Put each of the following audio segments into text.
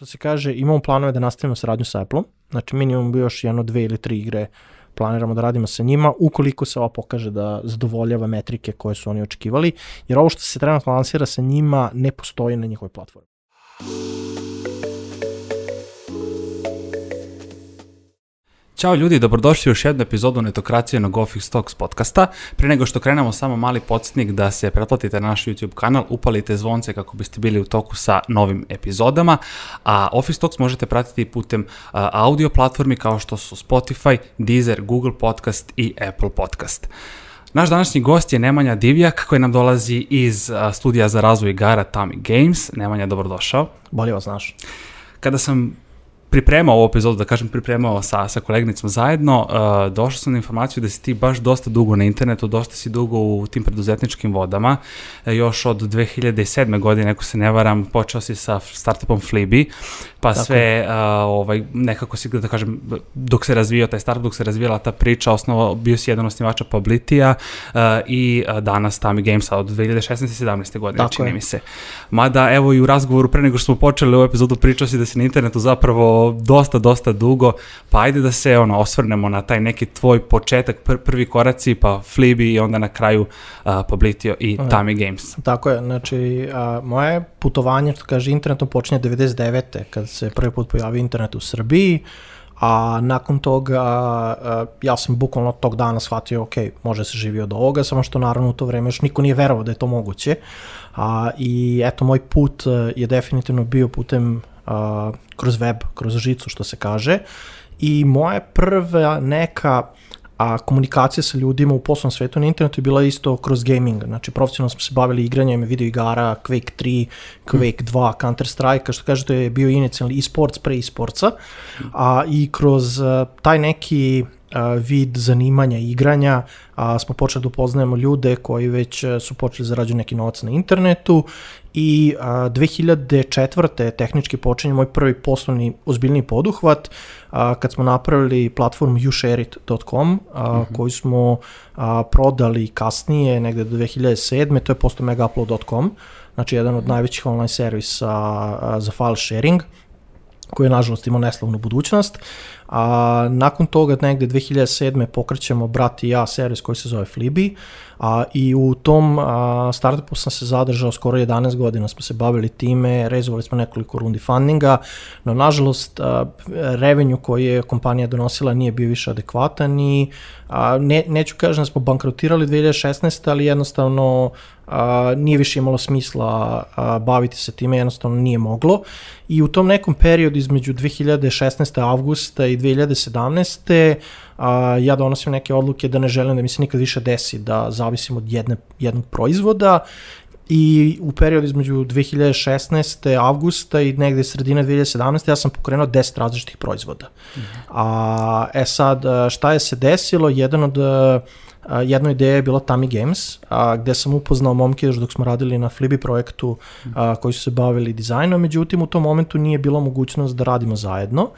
što se kaže, imamo planove da nastavimo saradnju sa Apple-om, znači minimum bi još jedno, dve ili tri igre planiramo da radimo sa njima, ukoliko se ova pokaže da zadovoljava metrike koje su oni očekivali, jer ovo što se trenutno lansira sa njima ne postoji na njihovoj platformi. Ćao ljudi, dobrodošli u još jednu epizodu Netokracije Office Stocks podcasta. Pre nego što krenemo samo mali podsjetnik da se pretplatite na naš YouTube kanal, upalite zvonce kako biste bili u toku sa novim epizodama, a Office Talks možete pratiti putem audio platformi kao što su Spotify, Deezer, Google Podcast i Apple Podcast. Naš današnji gost je Nemanja Divjak koji nam dolazi iz studija za razvoj igara Tami Games. Nemanja, dobrodošao. Bolje vas znaš. Kada sam pripremao ovu epizodu, da kažem pripremao sa, sa kolegnicom zajedno, uh, došao sam na informaciju da si ti baš dosta dugo na internetu, dosta si dugo u tim preduzetničkim vodama, uh, još od 2007. godine, ako se ne varam, počeo si sa startupom Flibi, pa Tako. sve uh, ovaj, nekako si, da kažem, dok se razvio taj startup, dok se razvijala ta priča, osnovo, bio si jedan osnivača Publitija uh, i uh, danas Tami Gamesa od 2016. 17. godine, Tako čini je. mi se. Mada, evo i u razgovoru pre nego što smo počeli ovu epizodu, pričao si da si na internetu zapravo dosta, dosta dugo, pa ajde da se ono, osvrnemo na taj neki tvoj početak, pr prvi koraci, pa Flibi i onda na kraju uh, Publitio i Aha. Tami Games. Tako je, znači uh, moje putovanje, što kaže, internetom počinje 99. kad se prvi put pojavio internet u Srbiji, a nakon toga ja sam bukvalno tog dana shvatio, ok, može se živi od ovoga, samo što naravno u to vreme još niko nije verovao da je to moguće. A, I eto, moj put je definitivno bio putem uh, kroz web, kroz žicu što se kaže i moja prva neka a komunikacija sa ljudima u poslovnom svetu na internetu je bila isto kroz gaming. Znači, profesionalno smo se bavili igranjem video igara, Quake 3, Quake 2, Counter Strike, što kažete je bio inicijalni e-sports pre e-sportsa, a i kroz a, taj neki vid zanimanja igranja, a, smo počeli da upoznajemo ljude koji već su počeli da zarađuju neki novac na internetu i a, 2004. tehnički počinje moj prvi poslovni ozbiljni poduhvat a, kad smo napravili platformu youshareit.com mm -hmm. koju smo a, prodali kasnije, negde do 2007. To je posto megaupload.com, znači jedan od najvećih online servisa a, za file sharing koji je nažalost imao neslavnu budućnost. A, nakon toga negde 2007. pokrećemo brat i ja servis koji se zove Flibi a, i u tom a, startupu sam se zadržao skoro 11 godina, smo se bavili time, rezovali smo nekoliko rundi fundinga, no nažalost a, revenju koji je kompanija donosila nije bio više adekvatan i a, ne, neću kažem da smo bankrotirali 2016. ali jednostavno a, nije više imalo smisla a, baviti se time, jednostavno nije moglo. I u tom nekom periodu između 2016. avgusta i 2017. A, ja donosim neke odluke da ne želim da mi se nikad više desi da zavisim od jedne, jednog proizvoda i u periodu između 2016. avgusta i negde sredine 2017. ja sam pokrenuo 10 različitih proizvoda. A, e sad, šta je se desilo? Jedan od a, jedna ideja je bila Tami Games, a, gde sam upoznao momke još dok smo radili na Flibi projektu a, koji su se bavili dizajnom, međutim u tom momentu nije bilo mogućnost da radimo zajedno.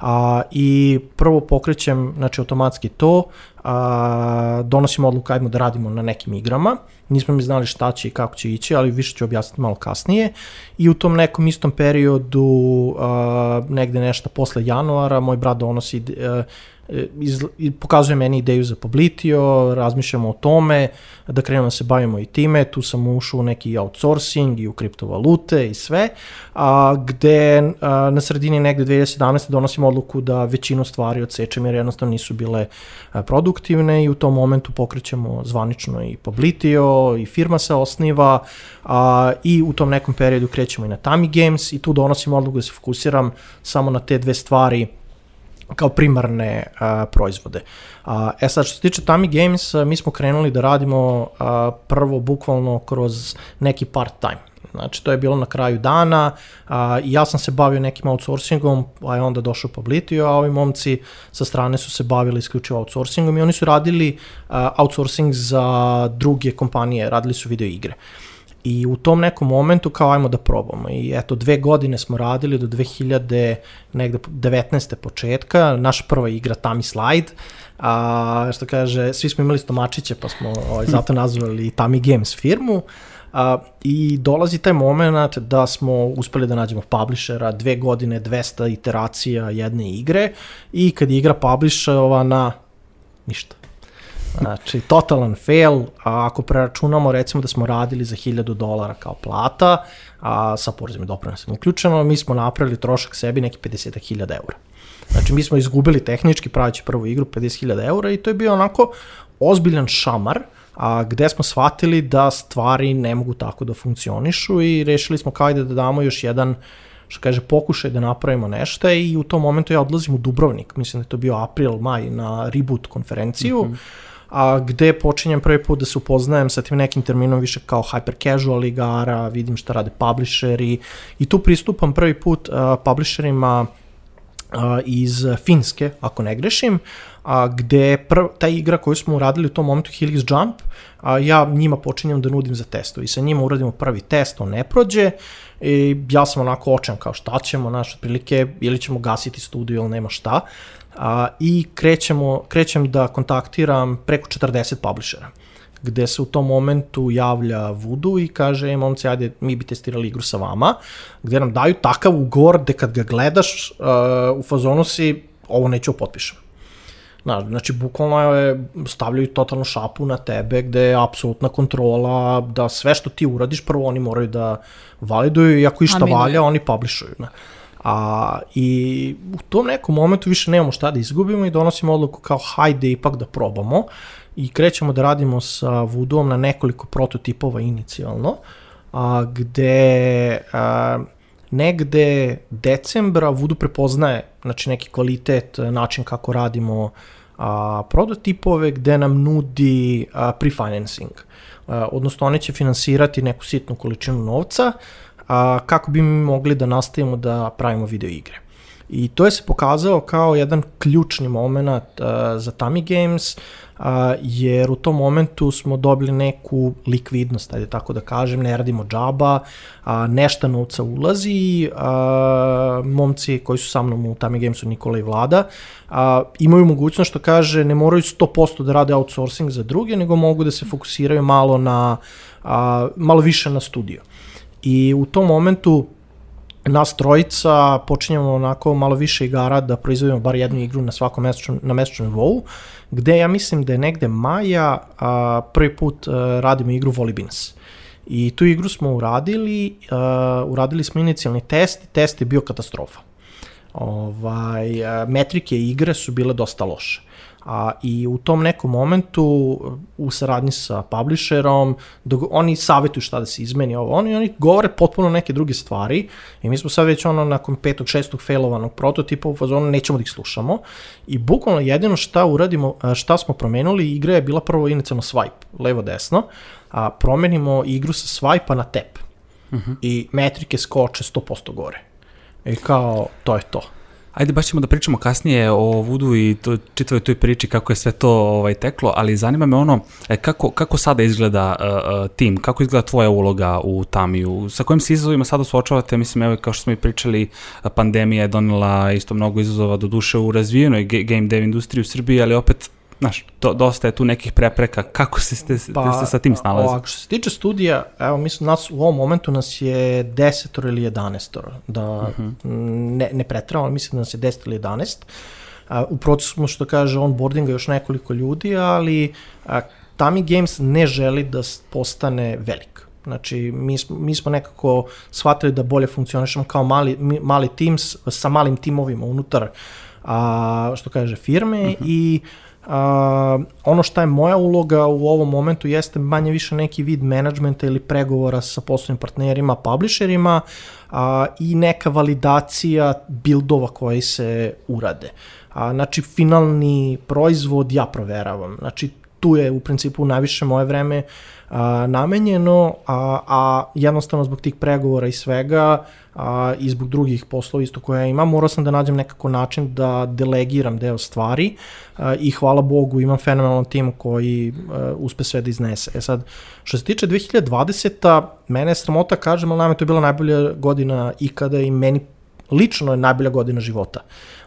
A, I prvo pokrećem znači, automatski to, a, donosimo odluku ajmo da radimo na nekim igrama, nismo mi znali šta će i kako će ići, ali više ću objasniti malo kasnije. I u tom nekom istom periodu, a, negde nešto posle januara, moj brat donosi a, E, iz, pokazuje meni ideju za Publitio, razmišljamo o tome, da krenemo da se bavimo i time, tu sam ušao u neki outsourcing i u kriptovalute i sve, a, gde a, na sredini negde 2017. donosimo odluku da većinu stvari odsečem jer jednostavno nisu bile a, produktivne i u tom momentu pokrećemo zvanično i Publitio i firma se osniva a, i u tom nekom periodu krećemo i na Tami Games i tu donosimo odluku da se fokusiram samo na te dve stvari kao primarne a, proizvode. A, e sad, što se tiče Tami Games, a, mi smo krenuli da radimo a, prvo bukvalno kroz neki part-time. Znači, to je bilo na kraju dana a, i ja sam se bavio nekim outsourcingom, a je onda došao Publitio, a ovi momci sa strane su se bavili isključivo outsourcingom i oni su radili a, outsourcing za druge kompanije, radili su video igre. I u tom nekom momentu kao ajmo da probamo. I eto, dve godine smo radili do 2000, negde 19. početka, naša prva igra Tami Slide, a što kaže, svi smo imali stomačiće pa smo ovaj, zato nazvali Tami Games firmu. A, I dolazi taj moment da smo uspeli da nađemo publishera, dve godine, 200 iteracija jedne igre i kad je igra publishovana, ništa. Znači, totalan fail, a ako preračunamo recimo da smo radili za 1000 dolara kao plata, a sa porezima i doprinosom uključeno, mi smo napravili trošak sebi neki 50.000 eura. Znači, mi smo izgubili tehnički pravići prvu igru 50.000 eura i to je bio onako ozbiljan šamar, a, gde smo shvatili da stvari ne mogu tako da funkcionišu i rešili smo kao da damo još jedan što kaže, pokušaj da napravimo nešto i u tom momentu ja odlazim u Dubrovnik, mislim da je to bio april, maj, na Reboot konferenciju, mm -hmm a, gde počinjem prvi put da se upoznajem sa tim nekim terminom više kao hyper casual igara, vidim šta rade publisheri i tu pristupam prvi put a, publisherima a, iz Finske, ako ne grešim, a, gde prv, ta igra koju smo uradili u tom momentu Helix Jump, a, ja njima počinjem da nudim za testo i sa njima uradimo prvi test, on ne prođe. I ja sam onako očan kao šta ćemo, naš, otprilike ili ćemo gasiti studio ili nema šta. A, i krećemo, krećem da kontaktiram preko 40 publishera gde se u tom momentu javlja Voodoo i kaže, e, momci, ajde, mi bi testirali igru sa vama, gde nam daju takav ugor gde kad ga gledaš uh, u fazonu si, ovo neću potpišem. Znaš, znači, bukvalno je, stavljaju totalno šapu na tebe, gde je apsolutna kontrola, da sve što ti uradiš, prvo oni moraju da validuju i ako išta Amin. valja, oni publishuju. Ne? A, I u tom nekom momentu više nemamo šta da izgubimo i donosimo odluku kao hajde ipak da probamo i krećemo da radimo sa Voodoo na nekoliko prototipova inicijalno, a, gde a, negde decembra Voodoo prepoznaje znači neki kvalitet, način kako radimo a, prototipove gde nam nudi a, prefinancing. A, odnosno one će finansirati neku sitnu količinu novca, a, kako bi mi mogli da nastavimo da pravimo video igre. I to je se pokazao kao jedan ključni moment uh, za Tami Games, uh, jer u tom momentu smo dobili neku likvidnost, ajde tako da kažem, ne radimo džaba, uh, nešta novca ulazi, uh, momci koji su sa mnom u Tami Gamesu, Nikola i Vlada, uh, imaju mogućnost što kaže, ne moraju 100% da rade outsourcing za druge, nego mogu da se fokusiraju malo na, uh, malo više na studio. I u tom momentu nas trojica počinjamo onako malo više igara da proizvodimo bar jednu igru na svakom mesečnom, na mesečnom nivou, gde ja mislim da je negde maja a, prvi put a, radimo igru Volibins. I tu igru smo uradili, a, uradili smo inicijalni test, test je bio katastrofa. Ovaj, a, metrike igre su bile dosta loše. A, I u tom nekom momentu, u saradnji sa publisherom, dok oni savjetuju šta da se izmeni ovo, oni, oni govore potpuno neke druge stvari i mi smo sad već ono nakon petog, šestog failovanog prototipa u fazonu nećemo da ih slušamo i bukvalno jedino šta uradimo, šta smo promenili, igra je bila prvo inicijalno swipe, levo-desno, a promenimo igru sa swipe-a na tap. Uh mhm. -huh. I metrike skoče 100% gore. I kao, to je to. Ajde, baš ćemo da pričamo kasnije o Vudu i to, čitavoj toj priči kako je sve to ovaj, teklo, ali zanima me ono, e, kako, kako sada izgleda uh, tim, kako izgleda tvoja uloga u Tamiju, sa kojim se izazovima sada suočavate, mislim, evo, kao što smo i pričali, pandemija je donela isto mnogo izazova do duše u razvijenoj game dev industriji u Srbiji, ali opet znaš, do, dosta je tu nekih prepreka, kako se ste, pa, ste sa tim snalazi? Ovako, što se tiče studija, evo, mislim, nas u ovom momentu nas je desetoro ili jedanestoro, da uh mhm. -huh. ne, ne pretravamo, ali mislim da nas je deset ili jedanest. u procesu smo, što kaže, onboardinga još nekoliko ljudi, ali a, Tami Games ne želi da postane velik. Znači, mi smo, mi smo nekako shvatili da bolje funkcionišemo kao mali, mali tim sa malim timovima unutar, a, što kaže, firme uh mhm. -huh. i Uh, ono šta je moja uloga u ovom momentu jeste manje više neki vid menadžmenta ili pregovora sa poslovnim partnerima, publisherima uh, i neka validacija buildova koji se urade. Uh, znači, finalni proizvod ja proveravam. Znači, tu je u principu najviše moje vreme a, namenjeno, a, a jednostavno zbog tih pregovora i svega a, i zbog drugih poslova isto koje ja imam, morao sam da nađem nekako način da delegiram deo stvari a, i hvala Bogu imam fenomenalan tim koji a, uspe sve da iznese. E sad, što se tiče 2020. mene je sramota kažem, ali nam je to bila najbolja godina ikada i meni lično je najbolja godina života.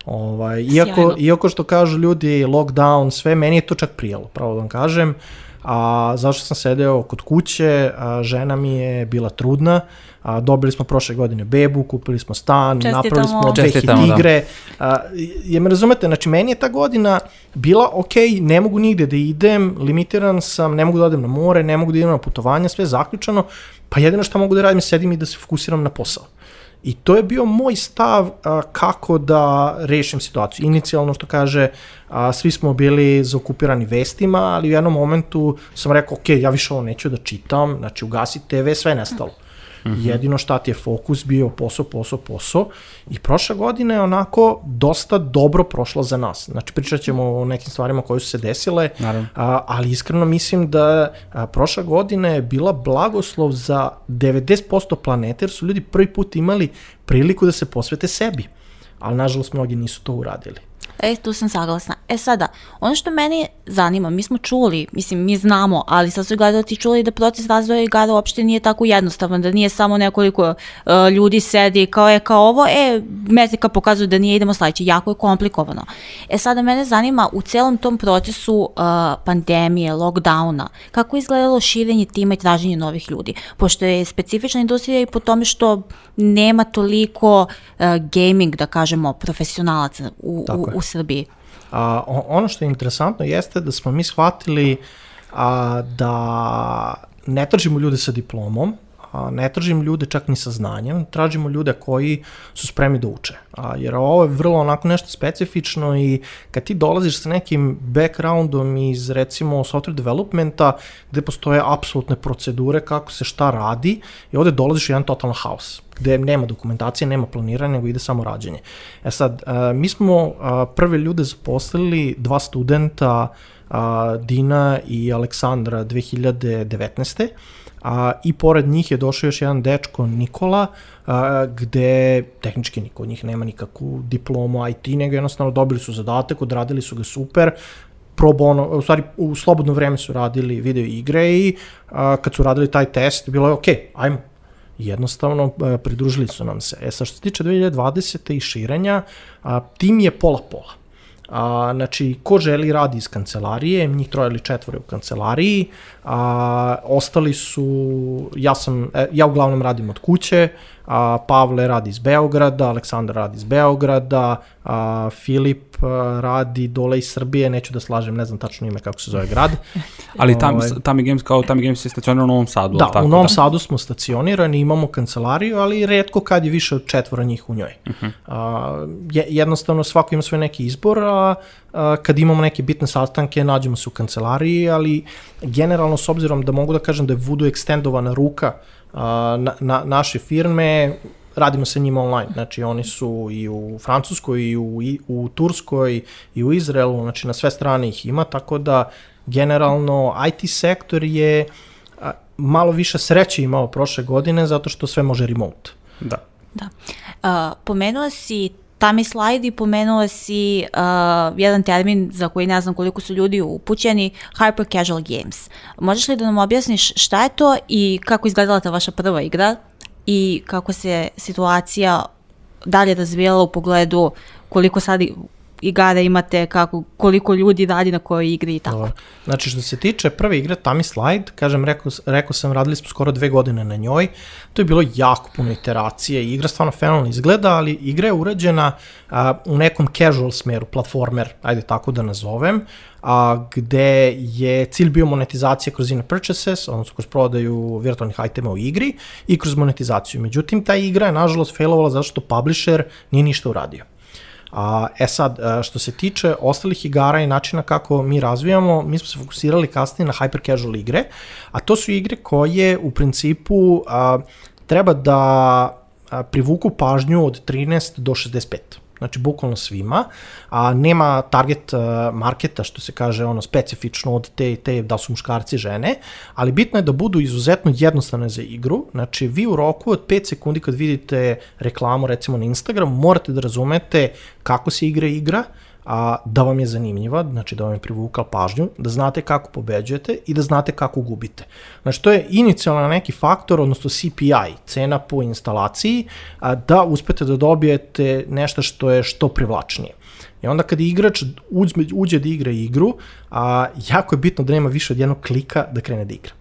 Ovaj, iako, iako što kažu ljudi lockdown, sve, meni je to čak prijelo, pravo da vam kažem. a, zašto sam sedeo kod kuće, a, žena mi je bila trudna, a, dobili smo prošle godine bebu, kupili smo stan, Čestitamo. napravili smo dve hit Čestitamo, da. igre. A, je me razumete, znači meni je ta godina bila ok, ne mogu nigde da idem, limitiran sam, ne mogu da odem na more, ne mogu da idem na putovanja, sve je zaključano, pa jedino što mogu da radim je sedim i da se fokusiram na posao. I to je bio moj stav a, kako da rešim situaciju. Inicijalno što kaže, a, svi smo bili zaokupirani vestima, ali u jednom momentu sam rekao, ok, ja više ovo neću da čitam, znači ugasi TV, sve je nestalo. Mm -hmm. Jedino šta ti je fokus bio posao, posao, posao i prošla godina je onako dosta dobro prošla za nas. Znači pričat ćemo o nekim stvarima koje su se desile, Naravno. a, ali iskreno mislim da a, prošla godina je bila blagoslov za 90% planete, jer su ljudi prvi put imali priliku da se posvete sebi. Ali nažalost mnogi nisu to uradili. E, tu sam saglasna. E sada, ono što meni zanima, mi smo čuli, mislim, mi znamo, ali sad su gledalci čuli da proces razvoja igara uopšte nije tako jednostavan, da nije samo nekoliko uh, ljudi sedi kao je kao ovo, e, metrika pokazuje da nije, idemo sledeće, jako je komplikovano. E sada, mene zanima u celom tom procesu uh, pandemije, lockdowna, kako je izgledalo širenje tima i traženje novih ljudi, pošto je specifična industrija i po tome što nema toliko uh, gaming, da kažemo, profesionalaca u, u, u Srbiji. A, ono što je interesantno jeste da smo mi shvatili a, da ne tražimo ljude sa diplomom, ne tražimo ljude čak ni sa znanjem, tražimo ljude koji su spremni da uče. A, jer ovo je vrlo onako nešto specifično i kad ti dolaziš sa nekim backgroundom iz recimo software developmenta gde postoje apsolutne procedure kako se šta radi i ovde dolaziš u jedan totalan haos gde nema dokumentacije, nema planiranja, nego ide samo rađenje. E sad, a, mi smo a, prve ljude zaposlili, dva studenta, a, Dina i Aleksandra 2019. A, I pored njih je došao još jedan dečko Nikola, a, gde tehnički niko od njih nema nikakvu diplomu IT, nego jednostavno dobili su zadatak, odradili su ga super, pro bono, u stvari u slobodno vreme su radili video igre i a, kad su radili taj test, bilo je ok, ajmo, jednostavno e, pridružili su nam se. E sad što se tiče 2020. i širenja, a, tim je pola-pola. A, znači, ko želi radi iz kancelarije, njih troje ili četvore u kancelariji, a, ostali su, ja sam, e, ja uglavnom radim od kuće, a, Pavle radi iz Beograda, Aleksandar radi iz Beograda, a, Filip a, radi dole iz Srbije, neću da slažem, ne znam tačno ime kako se zove grad. Ali tam, Ovaj. Tami Games, kao Tami Games je stacionirano u Novom Sadu, Da, tako, u Novom Sadu smo stacionirani, imamo kancelariju, ali redko kad je više od četvora njih u njoj. Uh -huh. a, je, jednostavno svako ima svoj neki izbor, a, a kad imamo neke bitne sastanke, nađemo se u kancelariji, ali generalno s obzirom da mogu da kažem da je Voodoo ekstendovana ruka na, na, naše firme, radimo sa njima online, znači oni su i u Francuskoj, i u, i u Turskoj, i u Izraelu, znači na sve strane ih ima, tako da generalno IT sektor je malo više sreće imao prošle godine zato što sve može remote. Da. Da. Uh, pomenula si Tami Slide i pomenula si uh, jedan termin za koji ne znam koliko su ljudi upućeni, Hyper Casual Games. Možeš li da nam objasniš šta je to i kako izgledala ta vaša prva igra i kako se situacija dalje razvijala u pogledu koliko sad igara imate, kako, koliko ljudi radi na kojoj igri i tako. Dobro. Znači što se tiče prve igre Tami Slide, kažem, rekao, rekao sam, radili smo skoro dve godine na njoj, to je bilo jako puno iteracije, igra stvarno fenomenalno izgleda, ali igra je urađena a, u nekom casual smeru, platformer, ajde tako da nazovem, a, gde je cilj bio monetizacija kroz in purchases, odnosno kroz prodaju virtualnih itema u igri i kroz monetizaciju. Međutim, ta igra je nažalost failovala zato što publisher nije ništa uradio. A, e sad, a, što se tiče ostalih igara i načina kako mi razvijamo, mi smo se fokusirali kasnije na hyper casual igre, a to su igre koje u principu a, treba da privuku pažnju od 13 do 65 znači bukvalno svima, a nema target uh, marketa, što se kaže ono specifično od te, te da su muškarci žene, ali bitno je da budu izuzetno jednostavne za igru, znači vi u roku od 5 sekundi kad vidite reklamu recimo na Instagram, morate da razumete kako se igra igra, a, da vam je zanimljiva, znači da vam je privukla pažnju, da znate kako pobeđujete i da znate kako gubite. Znači to je inicijalno neki faktor, odnosno CPI, cena po instalaciji, a, da uspete da dobijete nešto što je što privlačnije. I onda kad igrač uđe, uđe da igra igru, a, jako je bitno da nema više od jednog klika da krene da igra.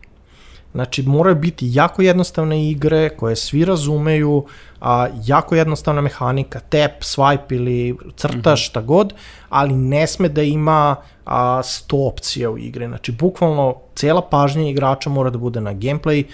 Znači, moraju biti jako jednostavne igre koje svi razumeju, a, jako jednostavna mehanika, tap, swipe ili crtaš, šta god, ali ne sme da ima a, 100 opcija u igre. Znači, bukvalno, cela pažnja igrača mora da bude na gameplay,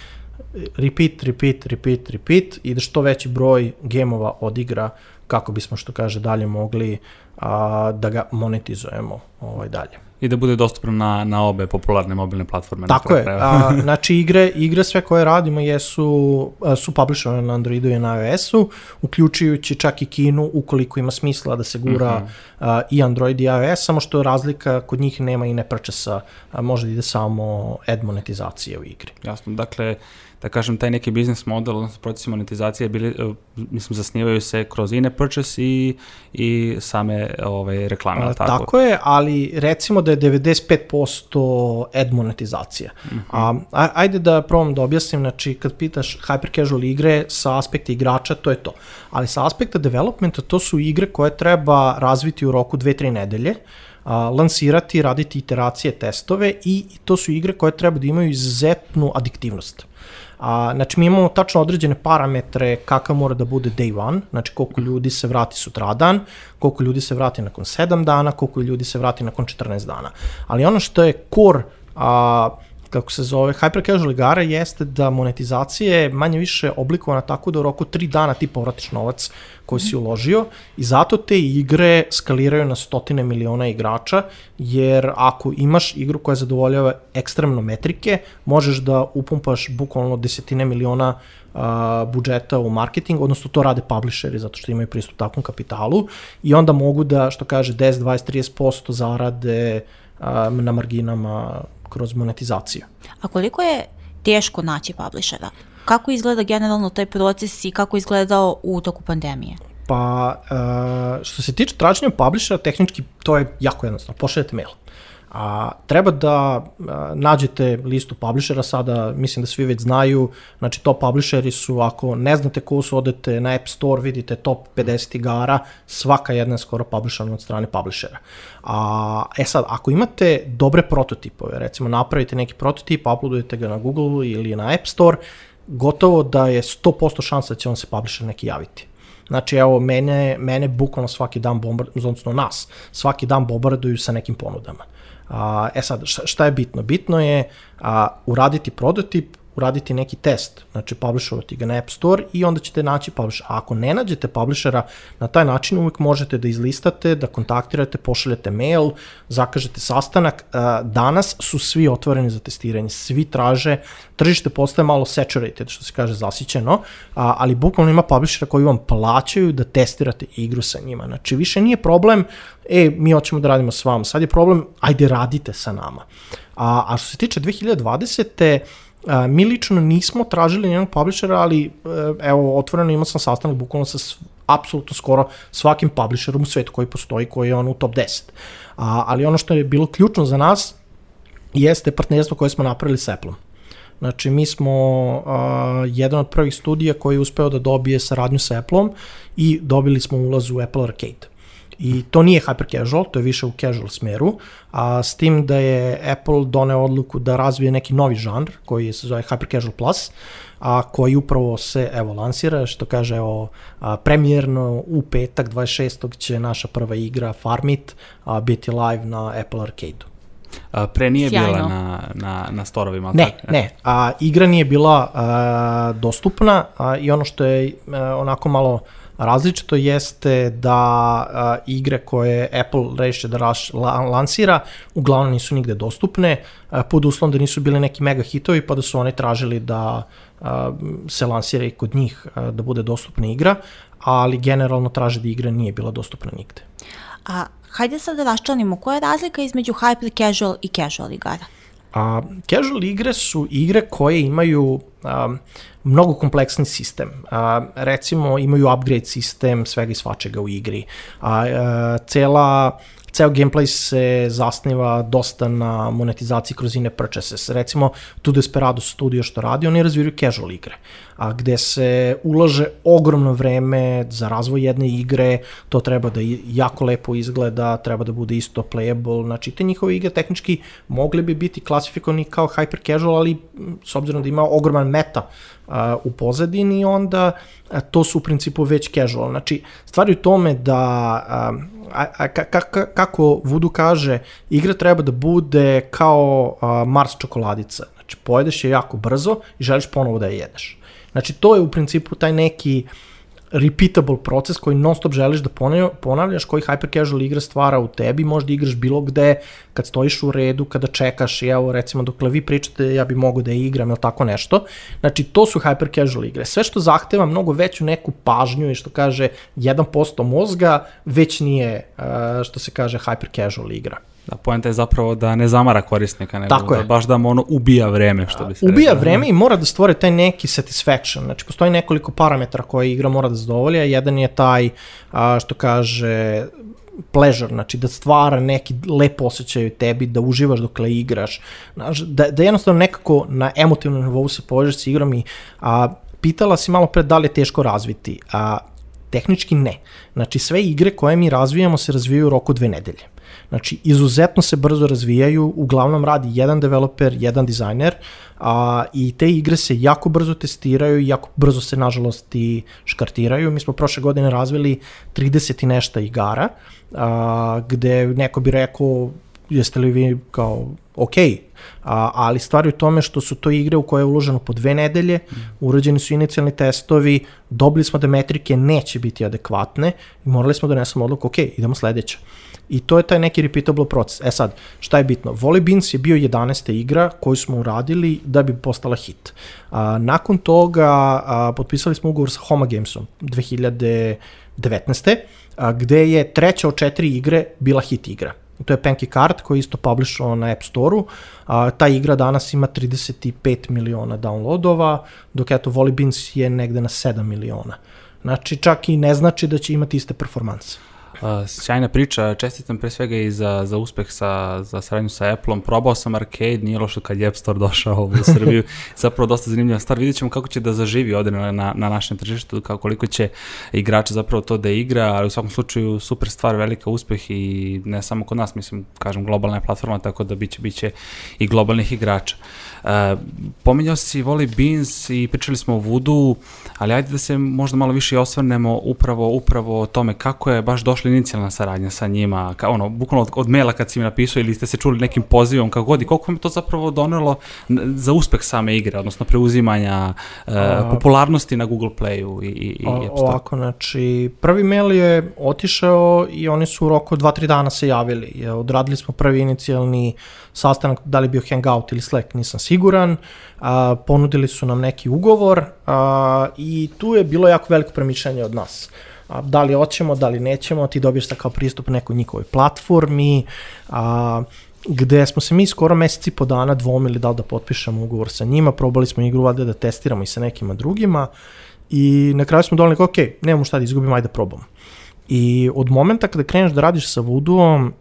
repeat, repeat, repeat, repeat i da što veći broj gemova odigra kako bismo, što kaže, dalje mogli a, da ga monetizujemo ovaj, dalje i da bude dostupno na, na obe popularne mobilne platforme. Tako je. A, znači igre, igre sve koje radimo jesu, su publishovane na Androidu i na iOS-u, uključujući čak i Kinu ukoliko ima smisla da se gura uh -huh. a, i Android i iOS, samo što razlika kod njih nema i ne prčesa, može da ide samo ad monetizacije u igri. Jasno, dakle, da kažem, taj neki biznis model, odnosno procesi monetizacije, bili, e, mislim, zasnivaju se kroz in purchase i, i same ovaj, reklame, A, tako? Tako je, ali recimo da je 95% ad monetizacija. Mhm. -huh. A, ajde da probam da objasnim, znači kad pitaš hyper casual igre sa aspekta igrača, to je to. Ali sa aspekta developmenta to su igre koje treba razviti u roku 2-3 nedelje, a, lansirati, raditi iteracije, testove i to su igre koje treba da imaju izuzetnu adiktivnost. A, znači, mi imamo tačno određene parametre kakav mora da bude day one, znači koliko ljudi se vrati sutradan, koliko ljudi se vrati nakon 7 dana, koliko ljudi se vrati nakon 14 dana. Ali ono što je core a, kako se zove, hyper casual igara jeste da monetizacija je manje više oblikovana tako da u roku 3 dana ti povratiš novac koji si uložio i zato te igre skaliraju na stotine miliona igrača, jer ako imaš igru koja zadovoljava ekstremno metrike, možeš da upumpaš bukvalno desetine miliona uh, budžeta u marketing, odnosno to rade publisheri zato što imaju pristup takvom kapitalu i onda mogu da, što kaže, 10, 20, 30% zarade na marginama kroz monetizaciju. A koliko je teško naći publishera? Kako izgleda generalno taj proces i kako izgledao u toku pandemije? Pa, uh, što se tiče traženja publishera, tehnički to je jako jednostavno. Pošaljete mail. A, treba da a, nađete listu publishera, sada mislim da svi već znaju, znači top publisheri su, ako ne znate ko su, odete na App Store, vidite top 50 igara, svaka jedna je skoro publisherna od strane publishera. A, e sad, ako imate dobre prototipove, recimo napravite neki prototip, uploadujete ga na Google ili na App Store, gotovo da je 100% šansa da će vam se publisher neki javiti. Znači, evo, mene, mene bukvalno svaki dan bombarduju, odnosno nas, svaki dan bombarduju sa nekim ponudama. A, e sad, šta je bitno? Bitno je a, uraditi prototip, uraditi neki test, znači publishovati ga na App Store i onda ćete naći publisher. A ako ne nađete publishera, na taj način uvijek možete da izlistate, da kontaktirate, pošaljete mail, zakažete sastanak. Danas su svi otvoreni za testiranje, svi traže, tržište postaje malo saturated, što se kaže zasićeno, ali bukvalno ima publishera koji vam plaćaju da testirate igru sa njima. Znači više nije problem, e, mi hoćemo da radimo s vama, sad je problem, ajde radite sa nama. A, a što se tiče 2020 A, mi lično nismo tražili njenog publishera, ali e, evo, otvoreno imao sam sastanak bukvalno sa apsolutno skoro svakim publisherom u svetu koji postoji, koji je on u top 10. A, ali ono što je bilo ključno za nas jeste partnerstvo koje smo napravili s Apple-om. Znači, mi smo uh, jedan od prvih studija koji je uspeo da dobije saradnju sa Apple-om i dobili smo ulaz u Apple Arcade. I to nije hyper casual, to je više u casual smeru, a s tim da je Apple doneo odluku da razvije neki novi žanr koji se zove hyper casual plus, a koji upravo se evo lansira, što kaže evo a, premijerno u petak 26. će naša prva igra Farmit a, biti live na Apple Arcade-u. A, pre nije Sjajno. bila na, na, na storovima? Ne, tako? ne. A, igra nije bila a, dostupna a, i ono što je a, onako malo Različito jeste da a, igre koje Apple reše da raš, la, lansira uglavnom nisu nigde dostupne, a, pod uslovom da nisu bili neki mega hitovi pa da su oni tražili da a, se lansira i kod njih a, da bude dostupna igra, ali generalno traže da igra nije bila dostupna nigde. A hajde sad da raščanimo, koja je razlika između hyper casual i casual igara? A, casual igre su igre koje imaju a, mnogo kompleksni sistem. A, recimo imaju upgrade sistem svega i svačega u igri. A, a cela ceo gameplay se zasniva dosta na monetizaciji kroz ine purchases. Recimo, tu Desperado Studio što radi, oni razvijaju casual igre, a gde se ulaže ogromno vreme za razvoj jedne igre, to treba da jako lepo izgleda, treba da bude isto playable, znači te njihove igre tehnički mogli bi biti klasifikovani kao hyper casual, ali s obzirom da ima ogroman meta a, u pozadini, onda a, to su u principu već casual. Znači, stvari u tome da a, a, ka, ka, kako Voodoo kaže, igra treba da bude kao a, Mars čokoladica. Znači, pojedeš je jako brzo i želiš ponovo da je jedeš. Znači, to je u principu taj neki repeatable proces koji non stop želiš da ponavljaš, koji hyper casual igra stvara u tebi, možda igraš bilo gde, kad stojiš u redu, kada čekaš i evo recimo dok vi pričate ja bi mogo da igram ili tako nešto. Znači to su hyper casual igre. Sve što zahteva mnogo veću neku pažnju i što kaže 1% mozga, već nije što se kaže hyper casual igra. Da, poenta je zapravo da ne zamara korisnika, nego Tako da je. baš da mu ono ubija vreme, što bi se Ubija rekao. vreme i mora da stvore taj neki satisfaction. Znači, postoji nekoliko parametara koje igra mora da zadovolja. Jedan je taj, a, što kaže, pleasure, znači da stvara neki lep osjećaj u tebi, da uživaš dok le igraš, znači, da, da jednostavno nekako na emotivnom nivou se povežeš s igrom i a, pitala si malo pre da li je teško razviti, a tehnički ne. Znači sve igre koje mi razvijamo se razvijaju u roku dve nedelje. Znači, izuzetno se brzo razvijaju, uglavnom radi jedan developer, jedan dizajner, a, i te igre se jako brzo testiraju i jako brzo se, nažalost, i škartiraju. Mi smo prošle godine razvili 30 i nešta igara, a, gde neko bi rekao, jeste li vi kao ok, a, ali stvari u tome što su to igre u koje je uloženo po dve nedelje, urađeni su inicijalni testovi, dobili smo da metrike neće biti adekvatne i morali smo da nesemo odluku, ok, idemo sledeće. I to je taj neki repeatable proces. E sad, šta je bitno? Volley Beans je bio 11. igra koju smo uradili da bi postala hit. A, nakon toga a, potpisali smo ugovor sa Homa Gamesom 2019. A, gde je treća od četiri igre bila hit igra. To je Pancake Card koji je isto publishovao na App Store-u. Ta igra danas ima 35 miliona downloadova, dok eto Volley Beans je negde na 7 miliona. Znači čak i ne znači da će imati iste performanse. Uh, sjajna priča, čestitam pre svega i za, za uspeh sa, za saradnju sa Apple-om. Probao sam arcade, nije lošo kad je App Store došao u Srbiju. Zapravo dosta zanimljiva stvar. Vidjet ćemo kako će da zaživi ovde na, na, na našem tržištu, kako koliko će igrača zapravo to da igra, ali u svakom slučaju super stvar, velika uspeh i ne samo kod nas, mislim, kažem, globalna je platforma, tako da biće, biće i globalnih igrača. Uh, pominjao si Voli Beans i pričali smo o Voodoo, ali ajde da se možda malo više osvrnemo upravo, upravo o tome kako je baš došla inicijalna saradnja sa njima, kao ono, bukvalno od, od maila kad si mi napisao ili ste se čuli nekim pozivom, kako god i koliko vam to zapravo donelo za uspeh same igre, odnosno preuzimanja uh, popularnosti na Google Playu i, i, i App Store? Ovako, znači, prvi mail je otišao i oni su u roku 2-3 dana se javili. Odradili smo prvi inicijalni sastanak, da li bio Hangout ili Slack, nisam siguran. A, ponudili su nam neki ugovor a, i tu je bilo jako veliko premišljanje od nas. A, da li hoćemo, da li nećemo, ti dobiješ kao pristup nekoj njihovoj platformi, a, gde smo se mi skoro meseci po dana dvomili da li da potpišemo ugovor sa njima, probali smo igru valjda da testiramo i sa nekima drugima i na kraju smo donali, ok, nemamo šta da izgubimo, ajde da probamo. I od momenta kada kreneš da radiš sa Voodoo-om,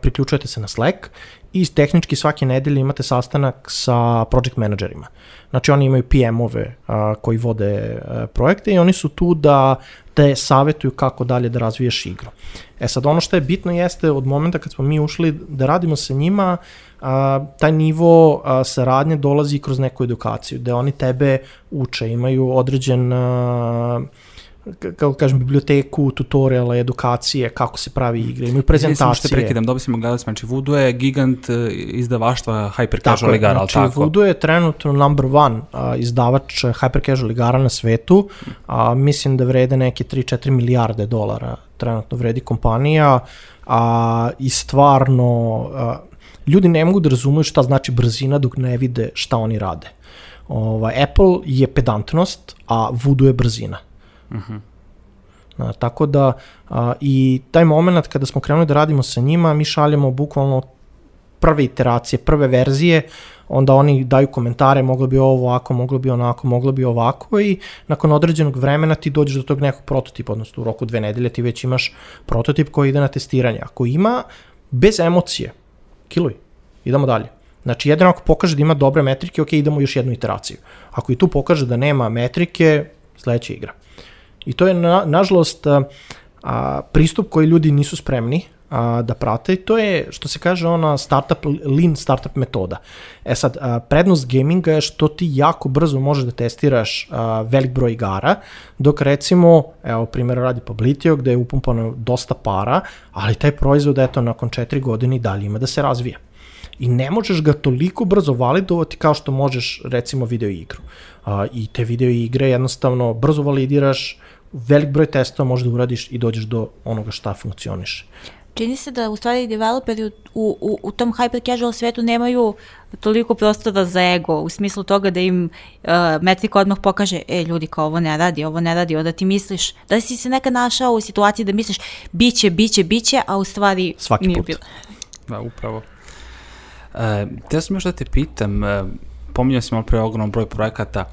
priključujete se na Slack i tehnički svake nedelje imate sastanak sa project menadžerima. Znači oni imaju PM-ove koji vode a, projekte i oni su tu da te savetuju kako dalje da razviješ igru. E sad ono što je bitno jeste od momenta kad smo mi ušli da radimo sa njima, a, taj nivo a, saradnje dolazi kroz neku edukaciju, gde oni tebe uče, imaju određen a, kako kažem, biblioteku, tutoriala, edukacije, kako se pravi igre, imaju prezentacije. Što prekidam, dobili smo gledalci, znači Voodoo je gigant e, izdavaštva hyper casual igara, znači, ali tako? Voodoo je trenutno number one a, izdavač hyper casual igara na svetu, a, mislim da vrede neke 3-4 milijarde dolara trenutno vredi kompanija, a, i stvarno a, ljudi ne mogu da razumiju šta znači brzina dok ne vide šta oni rade. Ovaj, Apple je pedantnost, a Voodoo je brzina. Uh -huh. Na, tako da a, i taj moment kada smo krenuli da radimo sa njima, mi šaljemo bukvalno prve iteracije, prve verzije, onda oni daju komentare, moglo bi ovo ovako, moglo bi onako, moglo bi ovako i nakon određenog vremena ti dođeš do tog nekog prototipa, odnosno u roku dve nedelje ti već imaš prototip koji ide na testiranje. Ako ima bez emocije, kiluj, idemo dalje. Znači, jedino ako pokaže da ima dobre metrike, ok, idemo još jednu iteraciju. Ako i tu pokaže da nema metrike, sledeća igra. I to je, na, nažalost, a, pristup koji ljudi nisu spremni a, da prate. To je, što se kaže, ona startup, lean startup metoda. E sad, a, prednost gaminga je što ti jako brzo možeš da testiraš a, velik broj igara, dok recimo, evo primjer radi Publitio, gde je upumpano dosta para, ali taj proizvod, eto, nakon četiri godine i dalje ima da se razvija i ne možeš ga toliko brzo validovati kao što možeš recimo video igru. A, I te video igre jednostavno brzo validiraš, velik broj testova možeš da uradiš i dođeš do onoga šta funkcioniše. Čini se da u stvari developeri u, u, u tom hyper casual svetu nemaju toliko prostora za ego, u smislu toga da im uh, metrika odmah pokaže, e ljudi kao ovo ne radi, ovo ne radi, onda ti misliš, da si se nekad našao u situaciji da misliš biće, biće, biće, a u stvari Svaki nije put. bilo. Da, upravo. E, te sam još da te pitam, e, pominjao si malo pre ogromno broj projekata,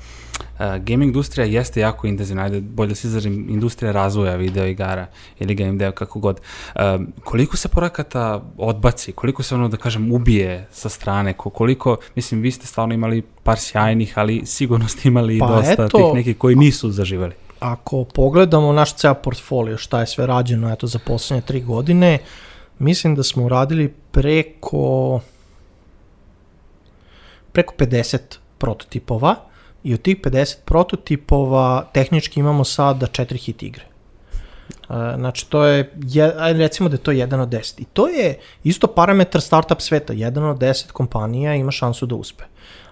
e, gaming industrija jeste jako intenzivna, ajde bolje da se izrazim, industrija razvoja video igara ili game dev, kako god. E, koliko se projekata odbaci, koliko se ono, da kažem, ubije sa strane, ko- koliko, mislim, vi ste stvarno imali par sjajnih, ali sigurno ste imali Pa dosta eto- tih nekih koji nisu zaživeli. Ako pogledamo naš ceo portfolio, šta je sve rađeno eto, za poslednje tri godine, mislim da smo uradili preko preko 50 prototipova i od tih 50 prototipova tehnički imamo sada 4 hit igre. Uh, znači to je, je, recimo da je to jedan od 10. I to je isto parametar startup sveta. Jedan od 10 kompanija ima šansu da uspe.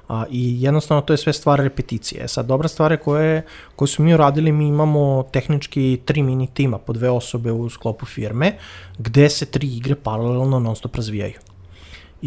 A, I jednostavno to je sve stvar repeticije. E Sad, dobra stvar je koje, koje su mi uradili, mi imamo tehnički tri mini tima po dve osobe u sklopu firme, gde se tri igre paralelno non stop razvijaju.